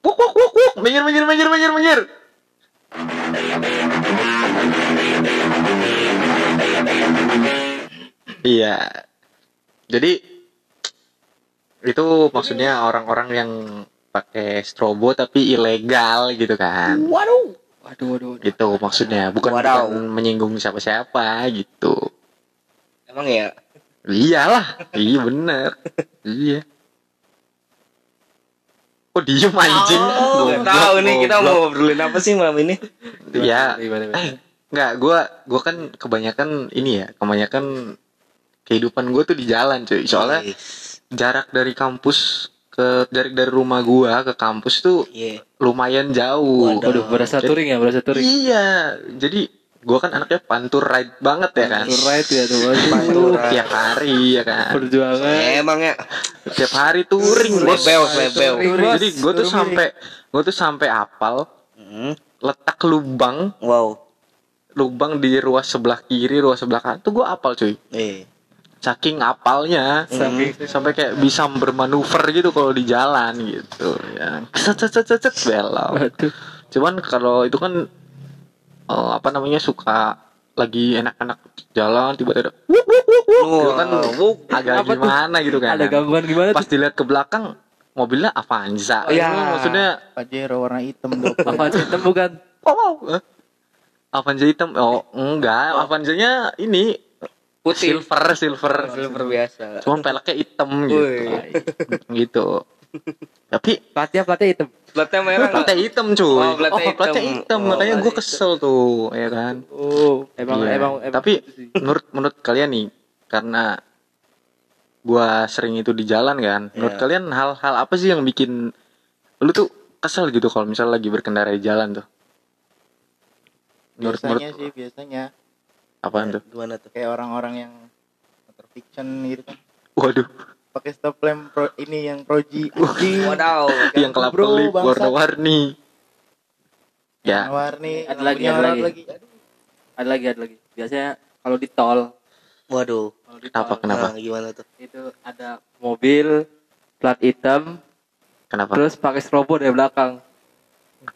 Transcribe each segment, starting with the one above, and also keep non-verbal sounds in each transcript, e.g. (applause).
Wuk wuk wuk wuk. Minggir minggir minggir minggir minggir. Iya. Jadi itu maksudnya orang-orang yang pakai strobo tapi ilegal gitu kan. Waduh. Waduh, waduh. waduh. Gitu maksudnya, bukan, bukan menyinggung siapa-siapa gitu. Emang ya? Iyalah, iya bener. iya. Oh diem anjing. Oh, nggak tahu nih kita mau ngobrolin apa sih malam ini? Iya. Eh, enggak, gua gua kan kebanyakan ini ya, kebanyakan kehidupan gua tuh di jalan, cuy. Soalnya jarak dari kampus ke dari dari rumah gua ke kampus tuh Iya. lumayan jauh. Waduh. Waduh, berasa touring ya, berasa touring. Iya, jadi gua kan anaknya pantur ride banget ya kan. Tour ride ya tuh. (laughs) Pantur. Tiap hari ya kan. Perjuangan. Emang ya? Tiap hari touring, bos. Lebel, lebel. Touring, Jadi gua tuh sampai gua tuh sampai apal Hmm. letak lubang Wow. lubang di ruas sebelah kiri, ruas sebelah kanan tuh gua apal cuy. Eh. Saking apalnya Saking- sampai kayak bisa bermanuver gitu kalau di jalan gitu ya. Cet cet cet belok. Cuman kalau itu kan eh, apa namanya suka lagi enak-enak jalan tiba-tiba wuk, wuk, wuk, wuk. Gitu kan Wuk. agak Apa tuh? gimana gitu kan. Ada gangguan gimana Pas tuh? dilihat ke belakang mobilnya Avanza. Oh, iya. Itu maksudnya Pajero warna hitam dong. (laughs) Apa hitam bukan? oh, wow. eh, Avanza hitam. Oh, enggak, Avanzanya ini Putih. silver, silver. Silver biasa. Cuman peleknya hitam gitu. Gitu. Tapi Platnya platnya hitam. Platnya merah nggak? platnya hitam cuy. Oh, platnya hitam. platnya hitam. Oh, Makanya gue kesel tuh, ya kan. Oh, emang Iya. emang, emang Tapi gitu menurut menurut kalian nih, karena gua sering itu di jalan kan. Menurut Iya. kalian hal-hal apa sih yang bikin lu tuh kesel gitu kalau misalnya lagi berkendara di jalan tuh? Menurut menurut Biasanya sih biasanya apaan tuh? Gimana tuh? kayak orang-orang yang motor fiction gitu kan. Waduh, Pakai stop lamp pro, ini yang proji anjing. Wadaw. yang kelap kelip warna-warni. Ya, Warni, Ada lagi, ada lagi. Ada lagi, ada lagi. Biasanya kalau di tol, Waduh. di Kenapa? tol Kenapa? Nah, gimana tuh? itu ada mobil plat hitam kenapa? terus pakai strobo dari belakang.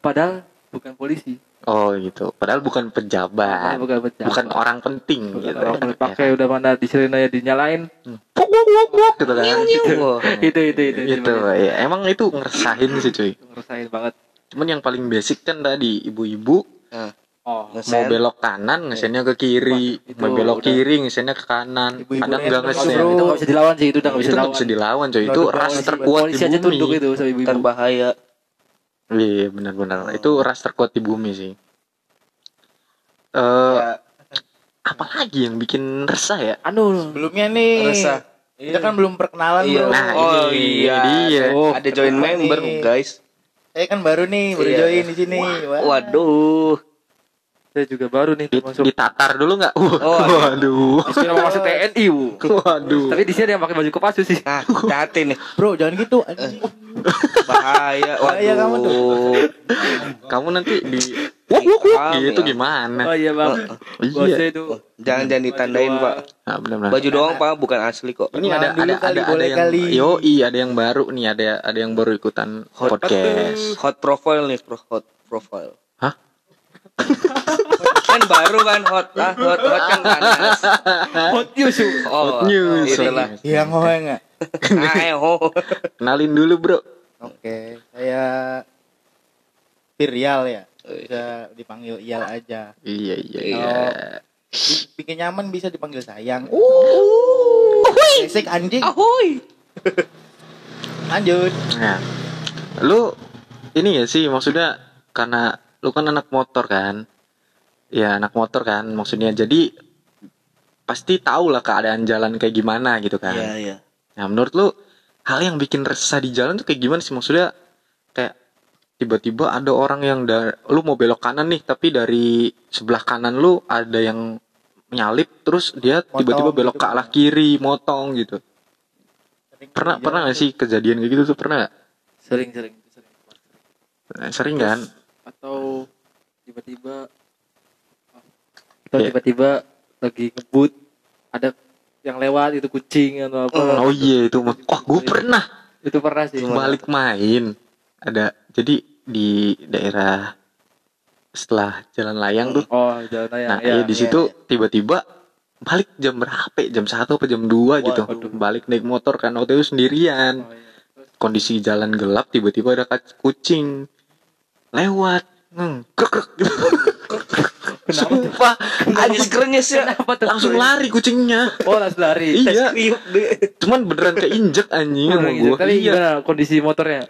Padahal bukan polisi, Oh gitu. Padahal bukan pejabat. bukan pejabat. Bukan orang penting Bukan gitu. orang ya. yang pakai udah mana di sirenanya dinyalain. Wuk, wuk, wuk, wuk, gitu kan. Wah. itu itu itu Gitu. Ya, emang itu ngeresahin sih cuy. Itu ngerasain banget. Cuman yang paling basic kan tadi ibu-ibu Oh, mau Ngesen. belok kanan ngesennya ke kiri, itu mau belok udah. kiri ngesennya ke kanan. Ibu-ibu Kadang yang nggak terus, ngesen. itu nggak bisa dilawan sih, itu udah nggak Itu bisa dilawan. bisa dilawan coy. Itu ras terkuat di Polisi aja tunduk bumi. itu sama ibu-ibu. Kan bahaya. Iya benar-benar. Itu ras terkuat di bumi sih. Eh, Ya, apalagi yang bikin resah ya? Anu, Sebelumnya nih. resah. Kita kan belum perkenalan, Iya. Bro. Nah, oh ini iya. dia. Oh, Ada join member, nih? guys. Saya kan baru nih, baru Iya. join di sini. Wah. Waduh. Saya juga baru nih Di- termasuk ditatar dulu nggak? Oh, (laughs) Waduh. mau masuk TNI, Bu. Waduh. Tapi di sini ada yang pakai baju Kopassus sih. Nah, hati nih. Bro, jangan gitu. Bahaya. (laughs) Bahaya kamu tuh. Waduh. kamu nanti di wuk wuk wuk Kamu gitu ya. gimana? Oh iya, Bang. Iya. Bosnya itu. Jangan jangan ditandain, Baju Pak. Nah, benar-benar. Baju doang, Pak, bukan asli kok. Ini ada ada kali, ada ada yang kali. yo ada yang baru nih ada ada yang baru ikutan Hot- podcast. Hot profile nih, pro hot profile. Hah? (laughs) kan baru kan hot ah hot hot kan panas. Hot news. Oh, Hot news. Itulah. Yang hoe enggak? Ayo. Kenalin dulu bro. Oke, saya Virial ya. Bisa dipanggil Ial aja. Iya iya Iya. iya. Bi- Bikin nyaman bisa dipanggil sayang. Uh. Basic anjing. Ahoy. Lanjut. Nah, lu ini ya sih maksudnya karena lu kan anak motor kan? Ya anak motor kan maksudnya jadi pasti tahu lah keadaan jalan kayak gimana gitu kan. Iya, iya. Nah menurut lu hal yang bikin resah di jalan tuh kayak gimana sih maksudnya kayak tiba-tiba ada orang yang dari lu mau belok kanan nih tapi dari sebelah kanan lu ada yang nyalip terus dia tiba-tiba belok gitu. ke arah kiri motong gitu Sering pernah pernah gak sih kejadian kayak gitu tuh pernah gak? Sering, sering, sering. Nah, sering kan Atau tiba-tiba atau Iya. tiba-tiba lagi ngebut ada yang lewat itu kucing atau apa. oh iya itu mah wah gue pernah Itu pernah sih. balik main ada jadi di daerah setelah jalan layang tuh Oh, jalan layang. nah ya. iya, di situ tiba-tiba balik jam berapa ya? jam satu apa jam 2 gitu Waduh. balik naik motor kan waktu itu sendirian Oh, iya. kondisi jalan gelap tiba-tiba ada kucing lewat Krek, gitu. Sumpah, Anjis kerennya sih. Kenapa tuh? langsung lari kucingnya. Oh, langsung lari. Iya, cuman beneran keinjek anjing sama gitu. gua. Tapi Iya. gimana kondisi motornya?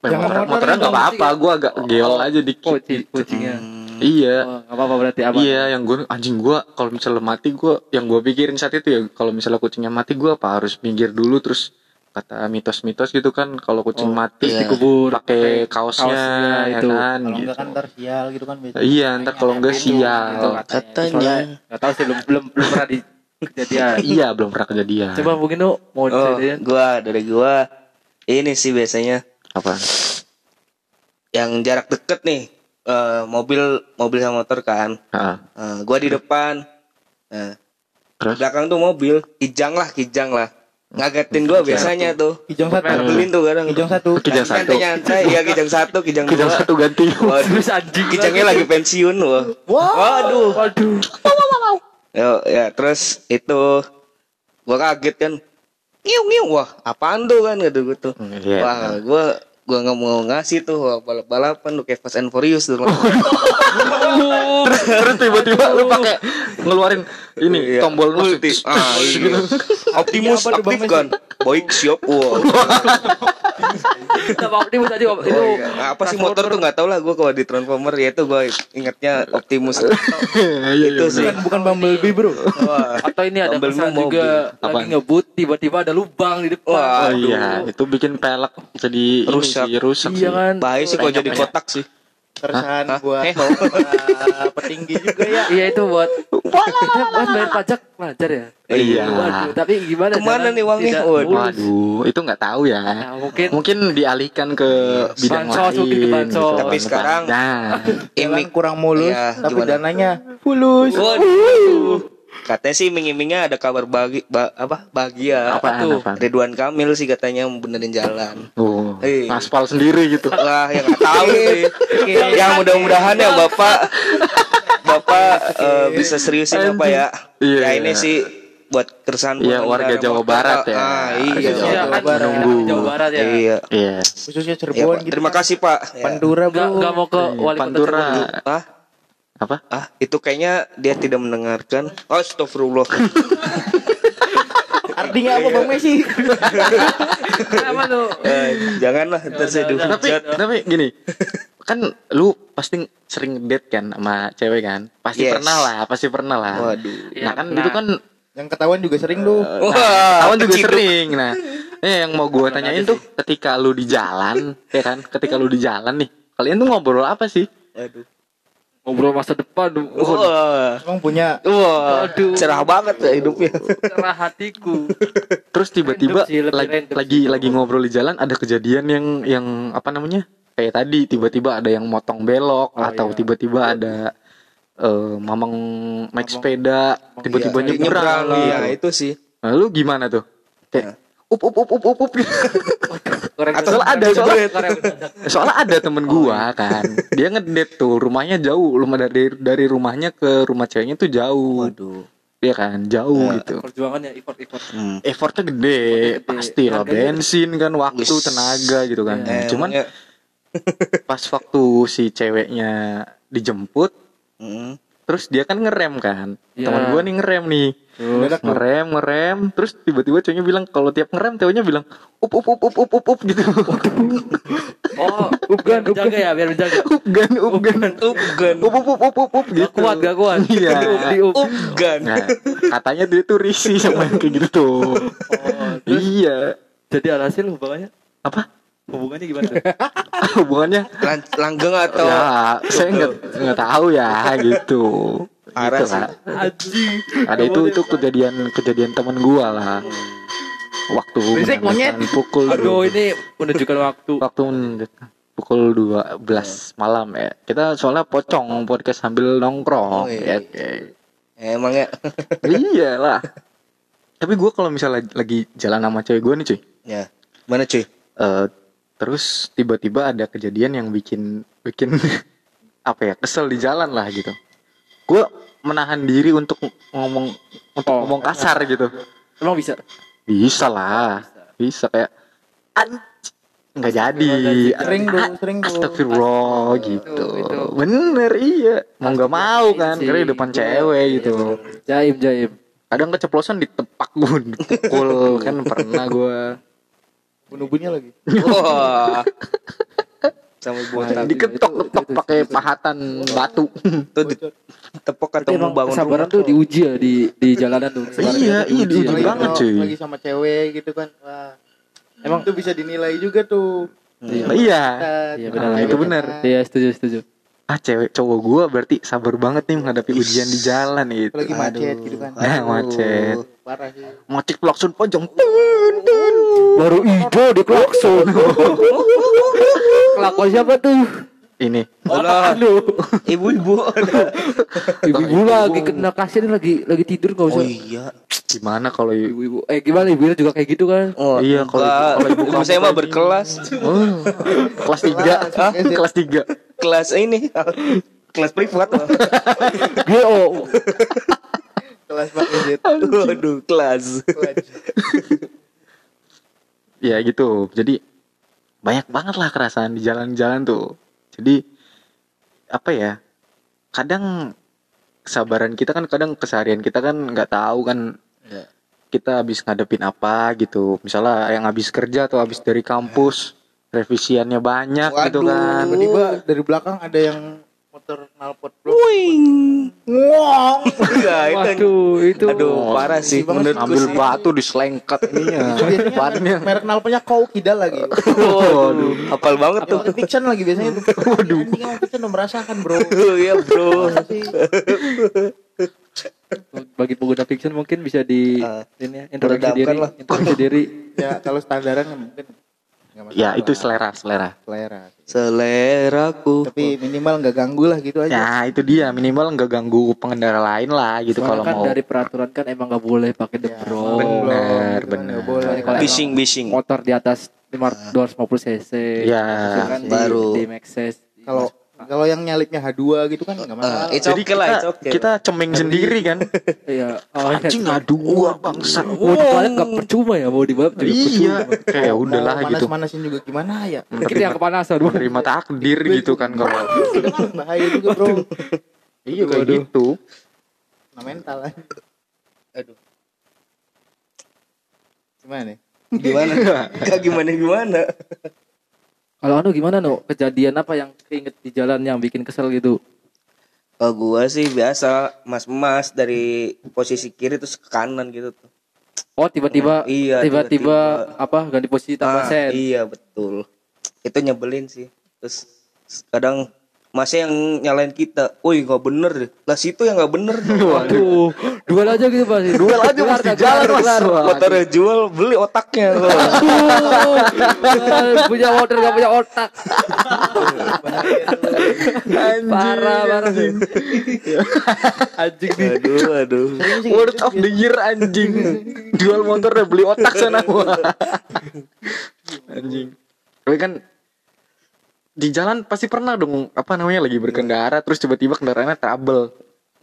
Memang motor- motor motornya nggak dong, apa-apa, gua agak geol aja dikit. ci- kucingnya. Iya. Oh, apa-apa berarti aman. Iya, yang gue anjing gua kalau misalnya mati gua yang gua pikirin saat itu ya kalau misalnya kucingnya mati gua apa harus minggir dulu terus kata mitos-mitos gitu kan kalau kucing Oh, mati iya. Dikubur pakai kaosnya, ya itu. kan Kalau gitu. kan ntar sial gitu kan biasanya. Iya, ntar kalau enggak Gitu. sial. Gitu Katanya. Soalnya nggak tahu sih belum belum belum pernah di kejadian. (laughs) Iya, belum pernah kejadian. Coba mungkin lu mau Oh, ceritain. gua dari gua ini sih biasanya apa? yang jarak deket nih eh, mobil mobil sama motor kan. Heeh. Eh, gua di depan. Nah, Terus? belakang tuh mobil, kijang lah, kijang lah. Ngagetin gua biasanya tuh. Kijang satu. Ngebelin tuh kadang. Kijang satu. Kijang satu. Nyantai-nyantai, ya kijang satu, kijang Kijang dua. satu ganti. (laughs) Waduh, Terus anjing kijangnya lagi pensiun wah. Waduh. Waduh. Ya, ya terus itu gua kaget kan. Ngiu ngiu wah, apaan tuh kan gitu gitu. Iya. Wah, gua gua nggak mau ngasih tuh wah, balap-balapan tuh kayak Fast and Furious tuh. (laughs) terus terus tiba-tiba lu pakai ngeluarin ini Iya. tombol ulti. nus. Ah, (laughs) iya. Optimus Bang aktif kan. Baik siap. Wah. (laughs) Kita Optimus tadi Op- itu Oh, iya. apa sih motor tuh nggak tau lah gua kalau di Transformer ya itu gua ingatnya Optimus. (laughs) Iya, itu sih. Bukan bukan Bumblebee, Bro. Atau ini ada kesan mobil. juga lagi ngebut tiba-tiba ada lubang di depan. Wah, Oh iya, itu bikin pelek jadi ini Rusak. sih, rusak Iya sih. kan? Bahaya sih kalau jadi kotak sih. Keresahan Hah? buat Eh. para petinggi juga ya. Iya itu buat kita buat bayar pajak wajar ya. Iya. Waduh, tapi gimana? Ke mana nih uangnya? Waduh. mulus. Waduh, itu nggak tahu ya. Nah, mungkin Mungkin dialihkan ke bidang Bansos, lain. mungkin ke bansos. gitu. Tapi sekarang- nah, (laughs) Jalan kurang mulus, Iya, tapi gimana? dananya fulus. Waduh. Katanya sih iming-imingnya ada kabar bagi ba- apa bahagia. Apaan, tuh? apaan? Ridwan Kamil sih katanya benerin jalan. oh, Eh. aspal sendiri gitu. Lah yang nggak tahu sih. yang mudah-mudahan ya Bapak Bapak eh, bisa seriusin apa ya? Iya. Ya ini sih buat keresahan Iya, pengendara warga Jawa. Barat ya. Ah, iya. Jawa Iya kan Barat. Nunggu. Jawa Barat ya. Iya. Iya. Khususnya Iya, Cirebon gitu. Terima kasih Pak. Ya. Pantura, Enggak Bro. enggak mau ke wali kota Pantura. Cirebon. Apa? ah, itu kayaknya dia tidak mendengarkan. Oh, Astagfirullah. (laughs) Artinya apa Bang Messi? (laughs) Kenapa tuh? Eh, janganlah ntar saya tapi dihujat. tapi gini kan lu pasti sering date kan sama cewek kan pasti Yes. pernah lah pasti pernah lah Waduh. nah kan Iya, itu kan Yang ketahuan juga sering tuh. Wah, kawan juga keciduk. sering nah eh, yang mau gua tanyain tuh ketika lu di jalan ya kan ketika lu di jalan nih kalian tuh ngobrol apa sih Waduh. Ngobrol masa depan. Wah. Emang punya Wah, Aduh. cerah banget ya hidupnya. Cerah hatiku. terus tiba-tiba sih, lagi lagi sih. lagi ngobrol di jalan ada kejadian yang yang apa namanya kayak tadi tiba-tiba ada yang motong belok Oh, atau iya. tiba-tiba ada eh, mamang naik sepeda tiba-tiba Iya, nyebrang Iya, gitu. itu sih. Nah, lu gimana tuh? Kayak up up up up up, up gitu. Korek ada, soalnya-. Soalnya ada temen gua kan, dia ngedate tuh, rumahnya jauh, rumah dari dari rumahnya ke rumah ceweknya tuh jauh, Waduh. Iya kan, jauh gitu. Perjuangan ya effort effort. Hmm. Effortnya gede, Gede. pasti lah bensin kan, waktu, Wis. tenaga gitu kan. Eh, Cuman emangnya- pas waktu si ceweknya dijemput, Hmm. Terus dia kan ngerem kan, Iya. teman gua nih ngerem nih, tuh. ngerem ngerem terus tiba-tiba cowoknya bilang kalau tiap ngerem cowoknya bilang up up up up up up, up gitu Oh, upgan, (laughs) menjaga ya biar menjaga. (laughs) upgan upgan Upgan. up up up up up, up gitu Gak kuat, gak (laughs) kuat. iya Di up. Upgan. nah, katanya dia tuh risih sama yang kayak gitu tuh Oh, terus iya jadi alhasil hubungannya apa hubungannya gimana tuh? (laughs) hubungannya Lan- langgeng atau ya saya nggak nggak tahu ya gitu Parah gitu ada itu itu kejadian kejadian teman gua lah waktu Berisik, monyet. pukul Aduh, ini menunjukkan waktu. waktu mendekat pukul 12 malam ya. Kita soalnya pocong podcast sambil nongkrong. Oh, iya. ya, emang ya. iya (laughs) lah. Tapi gue kalau misalnya lagi jalan sama cewek gue nih cuy, ya. Mana cuy? eh, terus tiba-tiba ada kejadian yang bikin bikin (laughs) apa ya kesel di jalan lah gitu. Gue menahan diri untuk ngomong untuk Oh, ngomong kasar gitu. Emang bisa? bisa lah. Bisa kayak "Anj-" nggak jadi. Sering Ah, sering tuh. Astagfirullah gitu. Itu. bener iya. Mau nggak mau kan karena di depan cewek gitu. Jaim, jaim. kadang keceplosan ditepak gue dipukul (laughs) kan pernah gue Bunuh-bunuhnya lagi. Wah. Sampai botak. diketok-ketok pakai pahatan batu Tuh ditepok atau emang membangun kesabaran tuh diuji ya di di jalanan tuh. Iya, tuh iya, diuji banget, cuy. Lagi sama cewek gitu kan. Wah. Emang- itu bisa dinilai juga tuh. Iya. iya Iya, Benar, itu benar. Iya, setuju, setuju. ah cewek cowok gue berarti sabar banget nih menghadapi ujian di jalan gitu Apalagi macet gitu kan. Nah, (laughs) macet Parah sih. macet klakson panjang tun tun Baru hijau di klakson. Kelakon siapa tuh? ini Alah, Aduh. ibu-ibu. Ibu-ibu lagi kena kasir lagi lagi tidur nggak Oh usah. iya. gimana kalau ibu Ibu-ibu. Eh gimana ibu juga kayak gitu kan? Oh, Iya, kalau ibu- kalau ibu saya mah berkelas. oh, kelas tiga (laughs) kelas tiga Kelas ini. Kelas privat. Dia oh Kelas pakai jet. Waduh, kelas. Ya gitu jadi banyak banget lah kerasaan di jalan-jalan tuh jadi apa ya kadang kesabaran kita kan kadang keseharian kita kan nggak tahu kan Iya. kita habis ngadepin apa gitu misalnya yang habis kerja atau habis dari kampus revisiannya banyak gitu Waduh. kan Tiba-tiba dari belakang ada yang motor knalpot bro. Wing. Ngong. Iya, itu. waduh itu Aduh, parah sih menurutku ambil sih. batu diselengkat ini ya (laughs) bannya Merek knalpotnya kau kidal lagi. Waduh, hafal banget tuh. Fiction lagi biasanya tuh. (laughs) Waduh. Anjing emang fiction merasakan bro. (laughs) Iya, Bro. Bagi pengguna fiction mungkin bisa di Ah, ini ya, introduksi diri, introduksi diri. Ya kalau standaran mungkin ya itu selera selera selera. Seleraku. Tapi minimal nggak ganggu lah gitu aja. ya itu dia minimal nggak ganggu pengendara lain lah gitu kalau kan mau dari peraturan kan emang nggak boleh pakai Ya, kan, bener nggak boleh. Kalau emang Bising, bising. motor di atas 5 250 cc. Iya, itu kan di- baru. di, Maxxis. Kalau kalau yang nyalipnya H2 gitu kan nggak Ah, masalah. it's jadi okay lah, kita, it's okay. kita cemeng sendiri kan (laughs) iya. Oh, anjing ngadu gua bangsa Mau dibalap nggak percuma ya mau dibalap juga iya kayak udahlah Mau gitu Manas-manasin juga gimana ya? Kita yang kepanasan dulu. menerima takdir gitu kan kalau (laughs) kan bahaya juga bro. iya kayak gitu Nah, mental aja. Aduh. Gimana nih? Gimana? Gak gimana gimana. Kalau anu gimana no? Kejadian apa yang keinget di jalan yang bikin kesel gitu? Kalau gua sih biasa mas-mas dari posisi kiri terus ke kanan gitu tuh. Oh tiba-tiba Iya, tiba-tiba tiba-tiba. apa ganti posisi tambah Ah, sen. Iya betul. Itu nyebelin sih. Terus kadang masnya yang nyalain kita. Woi nggak bener deh. Lah situ yang nggak bener. (laughs) Waduh, duel aja gitu Pak. Duel aja mas di jalan, Mas. Motornya jual beli otaknya. punya motor gak punya otak. Parah, parah. Anjing nih. aduh aduh. word of the year anjing jual motor udah beli otak sana (laughs) anjing tapi kan di jalan pasti pernah dong apa namanya lagi berkendara terus tiba-tiba kendaraannya trouble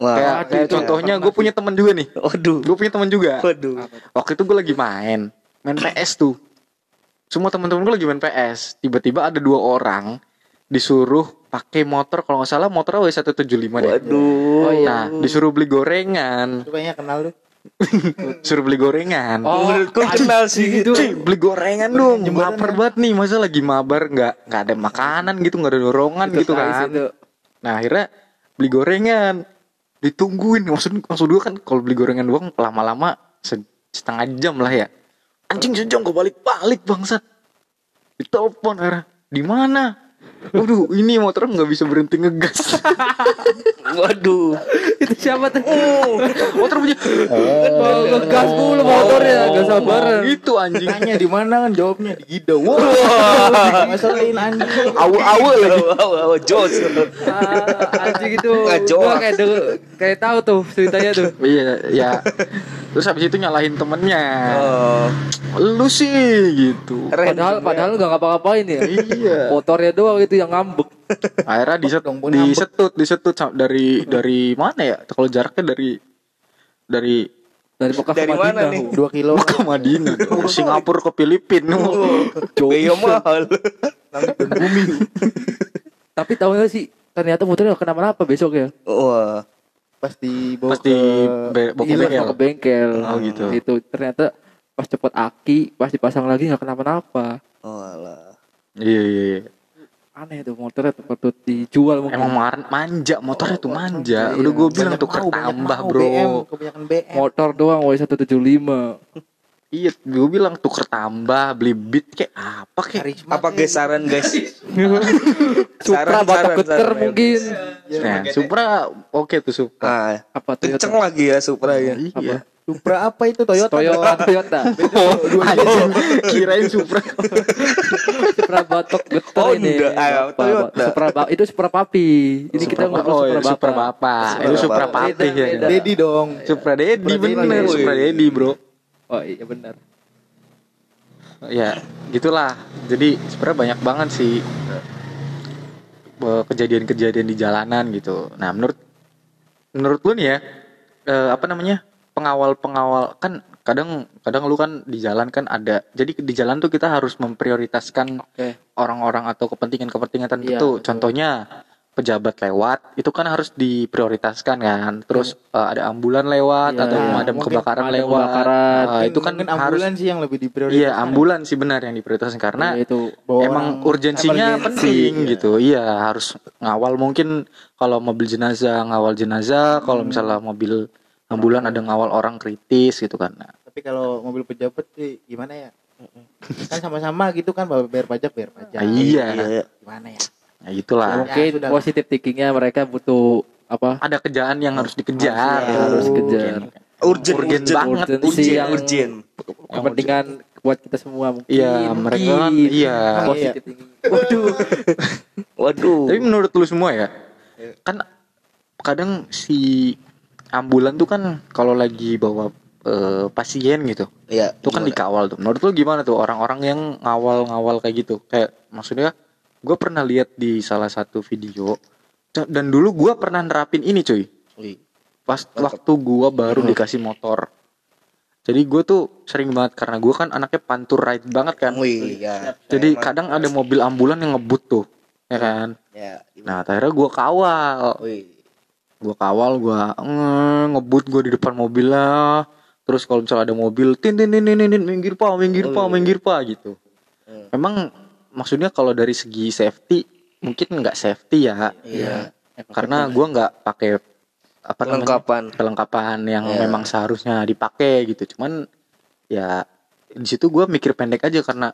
Wah, kayak, kayak contohnya gue punya teman juga nih Waduh. gue punya teman juga Waduh. waktu itu gue lagi main main PS tuh semua teman-teman gue lagi main PS tiba-tiba ada dua orang disuruh pakai motor kalau nggak salah motornya W175 deh Waduh. Oh, iya. nah disuruh beli gorengan kayaknya kenal lu. (laughs) suruh beli gorengan. Oh, Menurutku kenal sih. Gitu. Cuy, beli gorengan dong. Lapar ya. banget nih masa lagi mabar nggak nggak ada makanan gitu nggak ada dorongan gitu Guys, kan. itu. nah akhirnya beli gorengan. Ditungguin maksud maksud gue kan kalau beli gorengan doang lama-lama se- setengah jam lah ya. Anjing sejam gue balik-balik bangsat. Ditelepon akhirnya di mana Waduh, ini motor nggak bisa berhenti ngegas. (laughs) Waduh. Itu siapa tuh? motor punya. Oh, ngegas mulu motornya, gak sabaran. Gitu anjing. Tanya di mana kan jawabnya di Gida. Wah. Ngeselin anjing. Awu-awu lagi. Wow, wow, Jos. Ah, anjing itu. Gua kayak denger, kayak tahu tuh ceritanya tuh. Iya, ya. Terus habis itu nyalahin temennya. Oh, lu sih gitu Padahal ya. padahal nggak ngapa-ngapain ya. iya Motornya doang itu yang ngambek. akhirnya diset, disetut disetut dari dari mana ya kalau jaraknya dari dari Dari Mekah ke Dari mana Madinah. nih? Hu. Dua kilo. ke Madinah dong. (laughs) Singapura ke Filipina Biaya mahal. (laughs) Tapi tahu nggak sih ternyata motornya nggak kenapa-napa besok ya. Wah. Pas dibawa Pas di ke- be- bawa ke Iya, bengkel. ke bengkel. Oh, gitu. Itu ternyata pas cepet aki, pas dipasang lagi nggak kenapa-napa. Oh alah. iya iya iya. Aneh tuh motornya patut dijual mungkin. emang mar- manja motornya tuh manja Iya. udah gue bilang tuh tambah bro BM, kebanyakan BM. motor doang W175. iya gue bilang tuker tambah beli beat kayak apa kayak Karisma Apa sih. guys saran guys? (laughs) Supra geter saran, ya, mungkin. nah Supra oke tuh Supra Ah, Apa Toyota? kenceng lagi ya Supra ya. iya Supra apa itu Toyota? Toyota, (laughs) Toyota. oh, (laughs) kirain Supra (laughs) Supra batok geter Oh, ini. Apa, Toyota. Supra ba- itu Supra papi. Ini kita Supra- ngobrol oh Supra iya, Supra bapak. Supra itu Supra papi ya. Dedi dong. Supra Dedi Supra bener Dedi. Supra Dedi bro Oh iya benar. ya gitulah jadi sebenarnya banyak banget sih eh, kejadian-kejadian di jalanan gitu nah menurut menurut lu nih ya eh, apa namanya pengawal-pengawal kan kadang kadang lu kan di jalan kan ada jadi di jalan tuh kita harus memprioritaskan orang-orang atau kepentingan-kepentingan Iya, tertentu betul. contohnya pejabat lewat itu kan harus diprioritaskan kan terus eh, ada ambulan lewat Iya, atau iya. pemadam Mungkin kebakaran lewat kebakaran. Ah, itu kan Mungkin harus ambulan sih yang lebih diprioritaskan. Iya ambulan sih benar yang diprioritaskan karena Iya, itu emang urgensinya emergency, penting iya. gitu. Iya harus ngawal mungkin kalau mobil jenazah ngawal jenazah, kalau misalnya mobil ambulan ada ngawal orang kritis gitu kan. Nah, Tapi kalau mobil pejabat sih gimana ya? kan sama-sama gitu kan bayar pajak bayar pajak. Ah, iya. Iya. Gimana ya? ya itulah. mungkin Ya, positif thinkingnya mereka butuh apa? Ada kerjaan yang harus dikejar. Harus, iya, harus kejar. Urgent, Urgent urgent banget, urgent, urgent. yang- urgent. Kepentingan buat kita semua mungkin. Iya, mereka kan- mungkin. iya. Positif thinking. Waduh. (laughs) Waduh. Tapi menurut lu semua ya, kan kadang si ambulan tuh kan kalau lagi bawa eh, pasien gitu, Iya. itu kan dikawal tuh. Menurut lu gimana tuh orang-orang yang ngawal-ngawal kayak gitu? Kayak maksudnya gue pernah lihat di salah satu video dan dulu gue pernah nerapin ini cuy. Wih. Pas waktu gue baru dikasih motor. Jadi gue tuh sering banget karena gue kan anaknya pantur ride banget kan. Wih, ya. Jadi kadang ada mobil ambulan yang ngebut tuh, ya kan. Ya, Nah akhirnya gue kawal, Wih. Gue kawal gue ngebut gue di depan mobilnya. Terus kalau misalnya ada mobil, tin tin tin tin, tin, minggir pak, minggir pak, Oh, iya. minggir pak gitu. Hmm. Memang maksudnya kalau dari segi safety mungkin nggak safety ya, Iya. karena gue nggak pakai apa namanya Perlengkapan. kelengkapan yang Iya. memang seharusnya dipakai gitu. Cuman ya di situ gue mikir pendek aja karena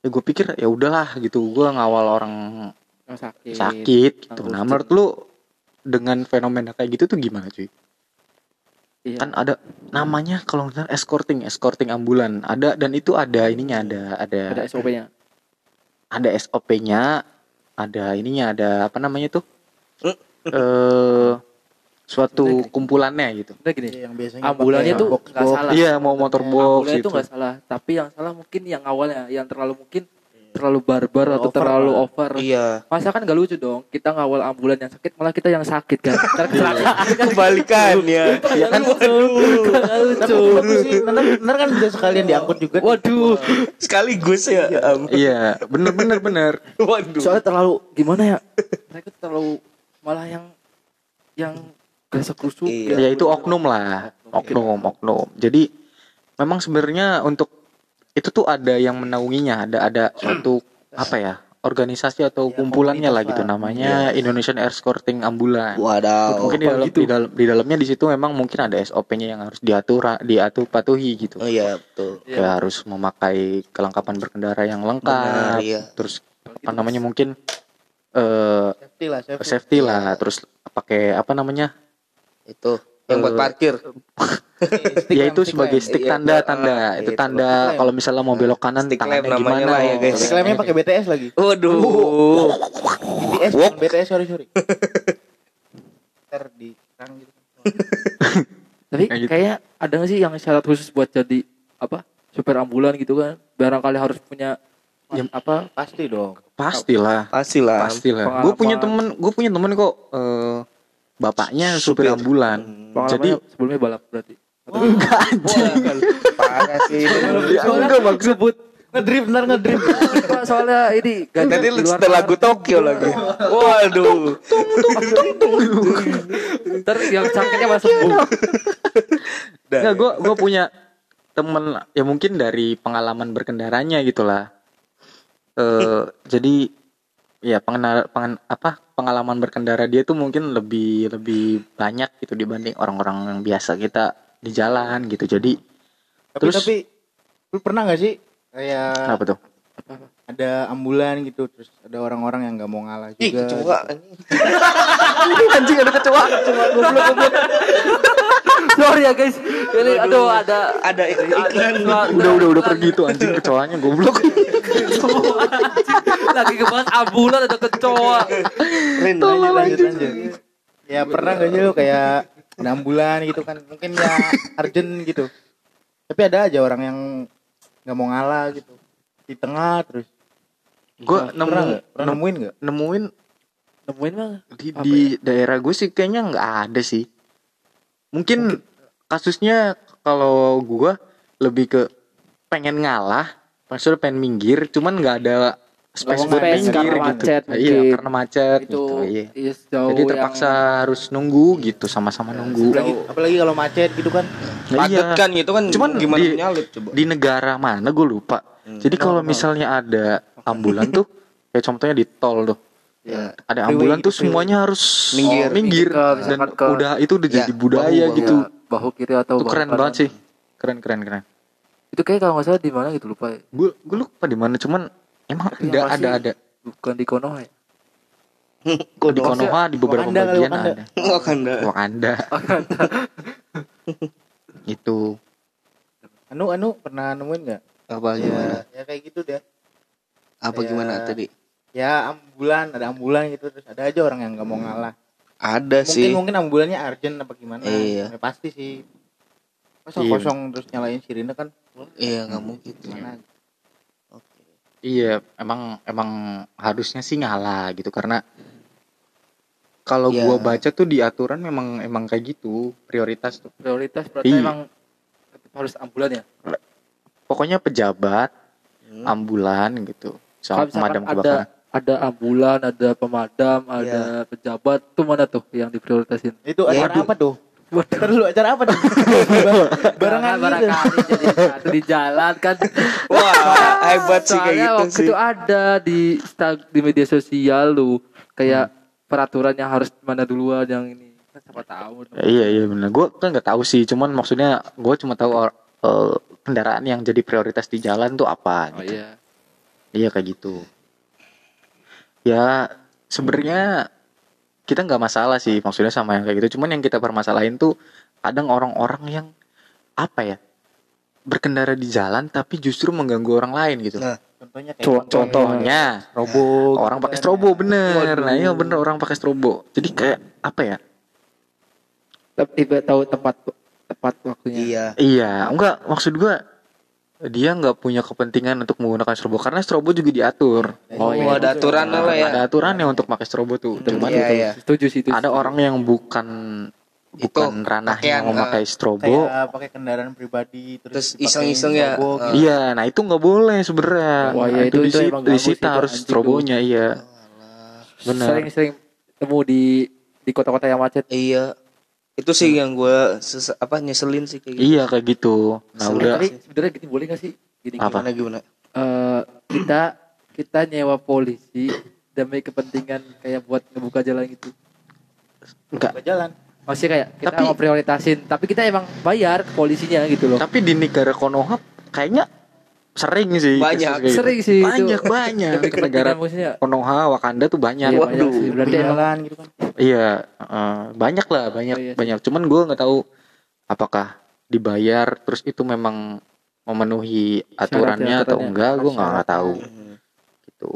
ya gue pikir ya udahlah gitu gue ngawal orang sakit. sakit gitu. Nah menurut lu dengan fenomena kayak gitu tuh gimana cuy? Iya. Kan ada namanya kalau nggak escorting, escorting ambulan. Ada dan itu ada ininya ada ada ada SOP-nya. ada SOP-nya, ada ininya ada apa namanya tuh? (clears throat) Eh suatu kumpulannya gitu. Udah gini. Iya, yang biasanya Ambulannya tuh nggak salah. Iya mau motor box itu nggak salah, tapi yang salah mungkin yang awalnya, yang terlalu mungkin terlalu barbar atau Over terlalu lah. over. Iya. Masa kan gak lucu dong, kita ngawal ambulan yang sakit malah kita yang sakit kan. (laughs) Ntar kecelakaan kan Kebalikan ya. Iya kan lucu. Tapi lucu. bagus sih, bener, bener kan bisa sekalian diangkut juga. Waduh. Sekaligus ya. Am. Iya, bener bener bener. (laughs) Waduh. Soalnya terlalu gimana ya? Mereka terlalu malah yang yang gresek rusuk. Iya. Ya itu oknum lah, oknum, oknum. Jadi memang sebenarnya untuk itu tuh ada yang menaunginya, ada ada suatu apa ya organisasi atau Ya, kumpulannya lah gitu namanya Indonesian Air Escorting Ambulan. Wadaw. mungkin di dalam, gitu? di dalam di dalamnya di situ memang mungkin ada SOP-nya yang harus diatur diatur patuhi gitu. Oh iya betul. Kayak harus memakai kelengkapan berkendara yang lengkap. Benar, iya. Terus apa namanya mungkin eh Safety lah, safety. safety lah, terus pakai apa namanya? Itu yang buat Eh, parkir. (laughs) Stick ya lamp, itu stick sebagai lamp. stick Iya, tanda ah, tanda itu itu. tanda Stick lamp. kalau misalnya mau belok kanan Stick tangannya gimana lah ya, guys. Stick lampnya pakai BTS lagi. Waduh. BTS, bukan BTS sorry sorry. (laughs) Ntar di gitu. (laughs) Tapi Kayak gitu. kayaknya ada gak sih yang syarat khusus buat jadi apa? supir ambulan gitu kan barangkali harus punya Ya. apa Pasti dong. pastilah Pastilah. pastilah gue punya temen gue punya temen kok eh, bapaknya supir, Supir. ambulan jadi sebelumnya balap berarti enggak anjing Parah sih. (laughs) Ya, enggak maksud sebut Ngedrift ntar ngedrift. soalnya ini ganti Nanti lagu Tokyo lagi. Waduh. ntar yang sakitnya masuk Enggak, gue gue punya temen ya mungkin dari pengalaman berkendaranya gitulah. Eh jadi ya pengendara pengen, apa pengalaman berkendara dia tuh mungkin lebih lebih banyak gitu dibanding orang-orang yang biasa kita di jalan gitu. Jadi Tapi Terus- tapi lu pernah gak sih kayak apa tuh? ada ambulan gitu terus ada orang-orang yang nggak mau ngalah juga. Ih, kecoa. (laughs) Anjing ada kecoa. (laughs) sorry ya guys ini aduh ada Ada iklan. Udah udah udah pergi tuh anjing kecoanya goblok. (laughs) lagi ngebahas ambulan ada kecoa Rin, lanjut lanjut lanjut. Ya pernah gak sih lu kayak ada ambulan gitu kan mungkin ya urgent gitu. Tapi ada aja orang yang nggak mau ngalah gitu di tengah terus. Gue pernah nemu nggak? Pernah nemu- nemuin nggak? nemuin nemuin mah di, Apa di daerah gue sih kayaknya nggak ada sih mungkin kasusnya kalau gue lebih ke pengen ngalah maksudnya pengen minggir cuman nggak ada space buat space minggir karena gitu. macet iya karena macet itu gitu iya. iya sejauh jadi terpaksa harus nunggu gitu sama-sama nunggu. Apalagi, apalagi kalau macet gitu kan. Nah, Padet kan gitu kan. Cuman gimana di- nyalip coba. di negara mana gue lupa. Jadi kalau misalnya ada ambulan tuh (laughs) kayak contohnya di tol tuh. Ya ada ambulan gitu, tuh semuanya harus Minggir. minggir. Ke- dan ke- udah itu udah Ya, jadi budaya bahu-bahu. gitu. bahu kiri atau itu bahu keren banget sih. Keren keren keren. Itu kayak kalau nggak salah di mana gitu lupa ya. gue gue lupa di mana cuman emang Tapi ada yang ada ada bukan di Konoha ya (laughs) kok di Konoha di beberapa Wakanda bagian Wakanda. ada (laughs) Wakanda. Wakanda (laughs) itu Anu anu pernah nemuin nggak? Apa gimana? Ya, ya kayak gitu deh. Apa Ya. gimana tadi? Ya ambulan ada ambulan gitu terus ada aja orang yang nggak mau ngalah. Ada Mungkin sih. mungkin ambulannya urgent apa gimana? Iya. Ya, pasti sih. Masa Iya. kosong terus nyalain sirine kan Iya, nggak mungkin. gimana? Iya emang emang harusnya sih ngalah gitu karena kalau Iya. gua baca tuh di aturan memang emang kayak gitu prioritas tuh prioritas berarti Iya. emang harus ambulan ya pokoknya pejabat Hmm. ambulan gitu sama pemadam ada kebakaran ada ambulan ada pemadam Iya. ada pejabat tuh mana tuh yang diprioritasin Itu Ya, apa tuh? Ntar dulu acara apa tuh? (laughs) Barengan gitu. barangkali jadi satu di jalan kan Wah, hebat sih kayak gitu waktu sih. itu ada di di media sosial lu kayak Hmm. peraturan yang harus mana duluan yang ini kan siapa tahu Ya, iya iya benar. Gue kan nggak tahu sih, cuman maksudnya gue cuma tahu eh, kendaraan yang jadi prioritas di jalan tuh apa oh gitu. iya Iya kayak gitu. Ya sebenarnya kita nggak masalah sih maksudnya sama yang kayak gitu. Cuman yang kita permasalahin tuh kadang orang-orang yang apa ya berkendara di jalan tapi justru mengganggu orang lain gitu. Nah, Contohnya kayak Contoh- Contohnya robo orang pakai strobo bener. Nah iya bener orang pakai strobo. Jadi kayak apa ya? tiba tahu tepat tepat waktunya iya. Iya, enggak maksud gua dia nggak punya kepentingan untuk menggunakan strobo karena strobo juga diatur. Oh, Oh, iya. ada aturan lah ya. Ada aturannya untuk pakai strobo tuh. Cuman Iya, iya. setuju sih itu ada orang yang bukan Itu bukan ranahnya pakaian, memakai strobo. kayak pakai kendaraan pribadi terus, Terus iseng-iseng ya, eh. gitu. Iya, nah itu nggak boleh sebenarnya. Wah, iya, Nah, itu- itu ganggu disita itu harus strobonya, iya. Benar. sering-sering temu di di kota-kota yang macet Iya. Itu sih yang gue apa nyeselin sih kayak gitu. Iya kayak gitu. Nah Sebenarnya udah tapi sebenarnya gini boleh gak sih gini Apa? Gimana gimana? Eh, kita kita nyewa polisi demi kepentingan kayak buat ngebuka jalan gitu enggak. Buka jalan Maksudnya kayak kita Tapi- mau prioritasin tapi kita emang bayar ke polisinya gitu loh Tapi di negara Konoha kayaknya sering sih. Banyak. gitu. sering sih itu. Banyak banyak. demi negara Konoha, Wakanda tuh banyak. Iya, banyak sih. Berarti emang jalan gitu kan Iya, eh, banyak lah, banyak, Oh, iya sih. banyak. Cuman gue nggak tahu apakah dibayar, terus itu memang memenuhi aturannya atau enggak, gue nggak nggak tahu. Gitu.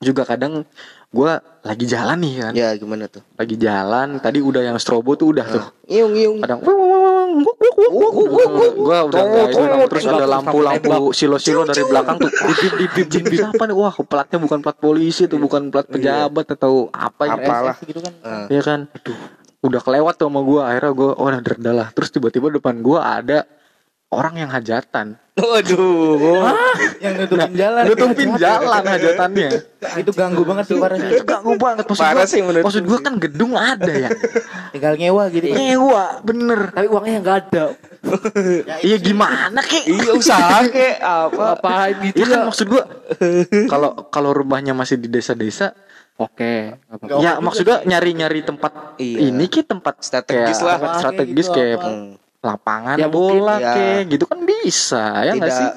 Juga kadang gue lagi jalan nih kan, Ya gimana tuh? lagi jalan. Tadi udah yang strobo tuh udah tuh. Iung iung. Kadang, gua udah nggak itu terus ada lampu-lampu silo-silo dari belakang tuh. Dibim dibim dibim apa nih? Wah platnya bukan plat polisi tuh bukan plat pejabat atau apa ya? Apalah. Gitu kan. Iya kan? Aduh udah kelewat tuh sama gua. Akhirnya gua oh derda lah terus tiba-tiba depan gua ada orang yang hajatan. Waduh. yang nutupin jalan. nutupin jalan hajatannya. Itu ganggu banget sih parah sih. Itu ganggu banget. Maksud Parah gua, sih menurut maksud gua kan gedung ada ya. Tinggal nyewa gitu. Nyewa bener. Tapi uangnya nggak ada. (laughs) iya gimana kek? Iya usaha kek. Apa? Ngapain gitu Iya kan ya? maksud gua (laughs) kalau kalau rumahnya masih di desa-desa Oke. Nggak ya apa-apa maksud gua nyari-nyari tempat Iya. ini ki tempat Strategis kayak lah. Apa, strategis kayak lapangan Ya, bola ya. kayak gitu kan bisa ya nggak sih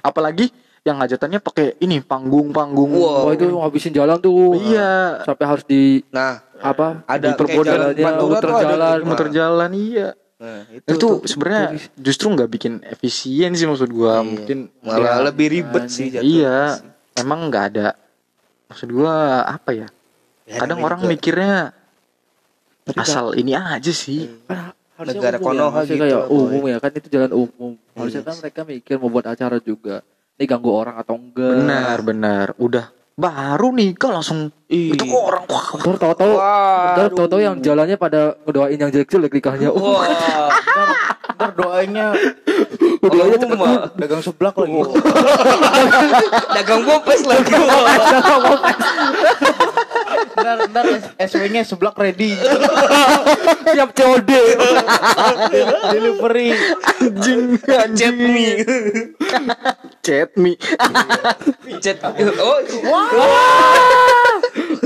apalagi yang hajatannya pakai ini panggung-panggung Wow. Oh itu ngabisin jalan tuh. iya Sampai harus di Nah, apa? Ada pantura muter jalan. muter jalan iya nah itu, itu, sebenarnya justru nggak bikin efisien sih maksud gua Iya. mungkin malah ya, lebih ribet sih jatuh. iya emang nggak ada maksud gua apa ya Ya, kadang orang mikirnya asal ini aja sih harusnya Negara umum Konoha ya, gitu, kayak umum ya kan itu jalan umum. Harusnya Iya kan mereka mikir mau buat acara juga. Ini ganggu orang atau enggak? benar benar udah baru nikah langsung Iya. itu kok orang wah Ntar tahu-tahu, Wah, ntar tahu-tahu yang jalannya pada ngedoain yang jelek-jelek nikahnya. Wah, ntar, ntar doainnya doanya cepet mah. dagang seblak lagi (laughs) dagang bopes lagi. Ntar ntar SW nya seblak ready siap COD. delivery anjing Chat me. chat me Chat. Oh,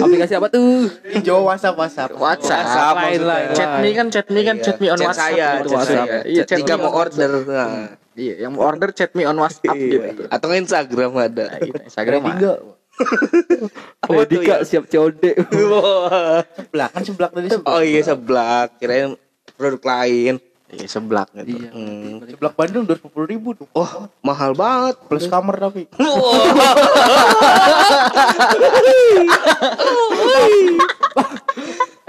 Aplikasi apa tuh? hijau WhatsApp WhatsApp WhatsApp, WhatsApp Lain, lain, chat me kan chat me kan Iya. chat me on Chat WhatsApp saya, gitu chat WhatsApp. saya. iya Chat jika mau order. Nah. iya yang mau order chat me on WhatsApp Iya. gitu Atau Instagram ada. Nah, gitu. Instagram enggak (laughs) Apa Oh, Dika ya? siap COD. (laughs) Wah. seblak kan seblak tadi seblak Oh iya seblak. Kirain produk lain. iya seblak gitu Iya. Hmm. seblak Bandung dua puluh ribu tuh Wah, mahal banget. plus kamar tapi (laughs)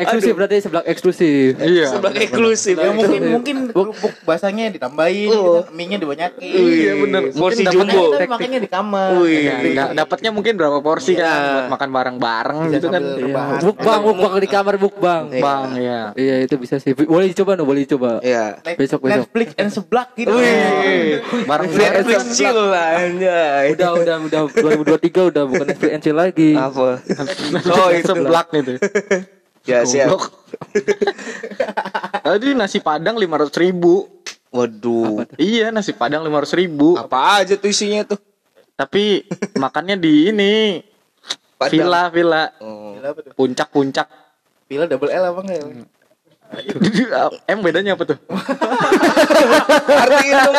Eksklusif berarti seblak eksklusif. iya Seblak eksklusif. ya mungkin mungkin kerupuk basahnya ditambahin Oh. gitu. mie nya dibanyakin Iya bener. Porsi Mungkin jumbo. Makanya, makanya di kamar Iya, Gede. da- dapatnya mungkin berapa porsi Iya. kan buat makan bareng-bareng Bisa gitu kan. Iya. Bukbang, bukbang di kamar bukbang. Iya. Bang, ya. Iya itu bisa sih. Boleh dicoba no, boleh dicoba. Iya. Net- Besok, besok. Netflix and seblak gitu Wih. Bareng Netflix chill lah. Udah, udah, udah 2023 udah bukan Netflix and chill lagi. Apa? (laughs) Oh, itu seblak gitu. (laughs) Ya siap. Tadi nasi padang lima ratus ribu. Waduh. Iya nasi padang lima ratus ribu. Apa aja tuh isinya tuh? Tapi makannya di ini Padang. villa villa Oh. Gila apa tuh puncak puncak. Pila double L apa enggak ya? (laughs) em bedanya apa tuh? Artiin dong.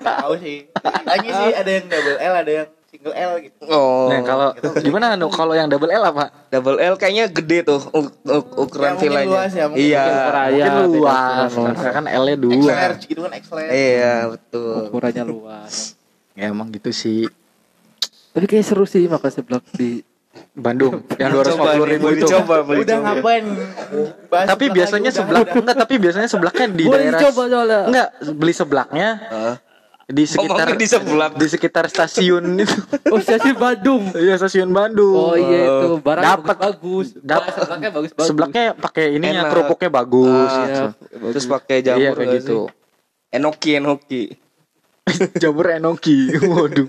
Tahu sih. Tanya sih ada yang double L, ada yang single L gitu. Oh. Nah kalau gimana nu kalau yang double L apa? double L kayaknya gede tuh u- u- ukuran Ya, villanya. luas ya, mungkin iya. Raya, Mungkin luas. Karena kan L-nya dua. large gitu kan X large. Iya, betul. Ukurannya luas. Ya emang gitu sih. Tapi kayak seru sih makan seblak di Bandung (laughs) yang dua ratus Coba puluh ribu itu. coba, boleh Udah coba. ngapain? Bahas Tapi biasanya seblak enggak tapi biasanya seblaknya di Boleh daerah dicoba soalnya. enggak beli seblaknya Hah? Di sekitar Ngomongnya di di sekitar stasiun (laughs) itu. Oh stasiun Bandung. Iya stasiun Bandung. Oh iya itu barang Dapat. bagus. Dapat. Seblaknya bagus bagus. Seblaknya pakai ininya Enak. kerupuknya bagus. Ah, gitu. Iya, Terus pakai jamur Iya kayak gitu. sih? Enoki, enoki. (laughs) Jamur enoki. (laughs) Waduh.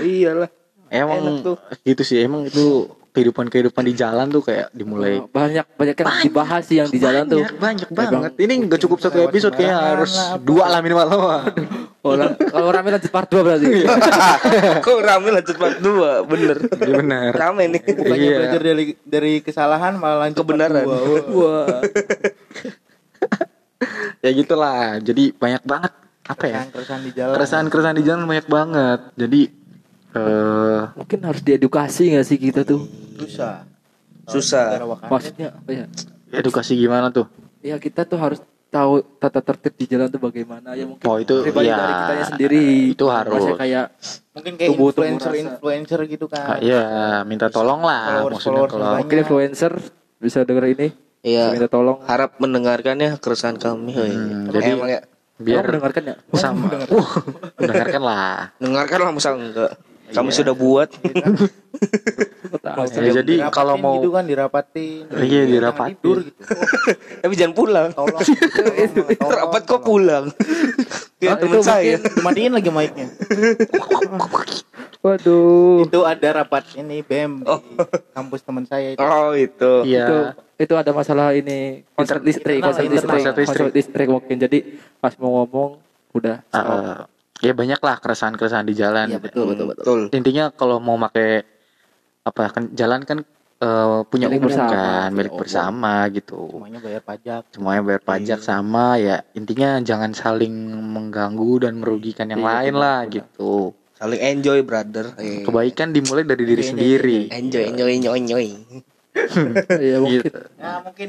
Iyalah. Emang Enak tuh. gitu sih. Emang itu kehidupan-kehidupan di jalan tuh kayak dimulai banyak banyak yang dibahas sih yang di jalan tuh. banyak, banyak Emang. banget. Ini nggak cukup satu episode kayak sembarangan harus lah, apa. dua lah minimal. (laughs) Orang kalau rame lanjut part 2 berarti. (laughs) Kok rame lanjut part 2, bener. Iya benar. Rame nih. Bukannya Iya. belajar dari dari kesalahan malah lanjut Kebenaran. part dua. Wah. Wah. (laughs) ya gitulah. Jadi banyak banget apa ya? Keresahan di jalan. Keresahan-keresahan di jalan banyak banget. Jadi eh Mungkin harus diedukasi gak sih kita tuh? susah. Susah. Maksudnya apa ya? edukasi gimana tuh? Ya kita tuh harus tahu tata tertib di jalan tuh bagaimana ya mungkin Oh, itu pribadi ya, dari kitanya sendiri itu harus. Maksudnya kayak mungkin kayak tumbuh influencer rasa. influencer gitu Ah, kan. Iya, minta tolong lah Followers- maksudnya followers kalau mungkin influencer bisa denger ini Iya. minta tolong Harap mendengarkan ya keresahan kami. Hmm, jadi jadi- emang ya biar mendengarkan ya? sama uh (laughs) mendengarkan lah Dengarkan lah masa enggak. Kami sudah buat. (laughs) Aku tahu. Ya, jadi kalau mau gitu kan dirapatin Iya, dirapatin. tidur gitu (laughs) Tapi jangan pulang. tolong tolong, (laughs) Rapat kok pulang. Dia teman saya. dimatiin lagi mic-nya Waduh. itu ada rapat ini BEM di kampus teman saya itu Oh itu. Itu iya itu ada masalah ini konsep listrik, internal. listrik, Konsep listrik. mungkin. Jadi pas mau ngomong udah. Eh, ya banyak lah keresahan-keresahan di jalan Iya betul betul betul. Betul. intinya kalau mau pakai apa kan jalan kan eh, punya Milik umum bersama, kan punya milik umum. bersama gitu semuanya bayar pajak semuanya bayar pajak sama ya intinya jangan saling mengganggu dan merugikan yang Iya, lain benar, lah benar. gitu Saling enjoy brother. Eh. kebaikan dimulai dari diri Iya, iya, sendiri Enjoy enjoy enjoy enjoy. (laughs) Iya mungkin. gitu. ya mungkin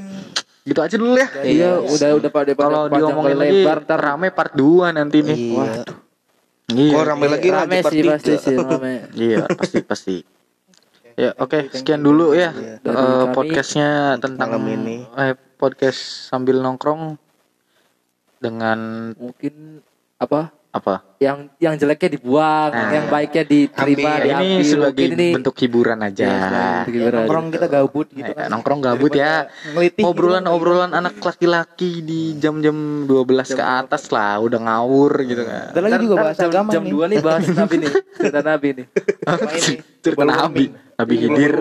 gitu aja dulu ya Iya, udah udah pada kalau diomongin lagi lebar ntar rame part 2 nanti nih Iya. Iya Kok rame lagi rame sih pasti sih rame. (laughs) iya pasti pasti (laughs) ya oke sekian dulu ya Iya. Kami. podcastnya tentang malam ini. eh, podcast sambil nongkrong dengan Mungkin apa? Apa Yang yang jeleknya dibuang, Nah. yang baiknya diterima, Ambil. ini diambil. sebagai Mungkin ini bentuk hiburan aja sebagai ya, hiburan. nongkrong kita gabut gitu Eh, kan nongkrong gabut ya ngelitih gitu. obrolan-obrolan anak laki-laki di jam-jam 12 ke atas lah udah ngawur gitu kan lagi juga bahas jam, agama jam nih. 2 nih bahas (laughs) Nabi nih, cerita Nabi nih. Cerita Nabi. Nabi Hidir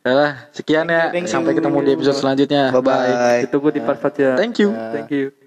Udah, sekian ya sampai ketemu di episode selanjutnya Bye bye. Ditunggu di part 4 ya. thank you Thank you.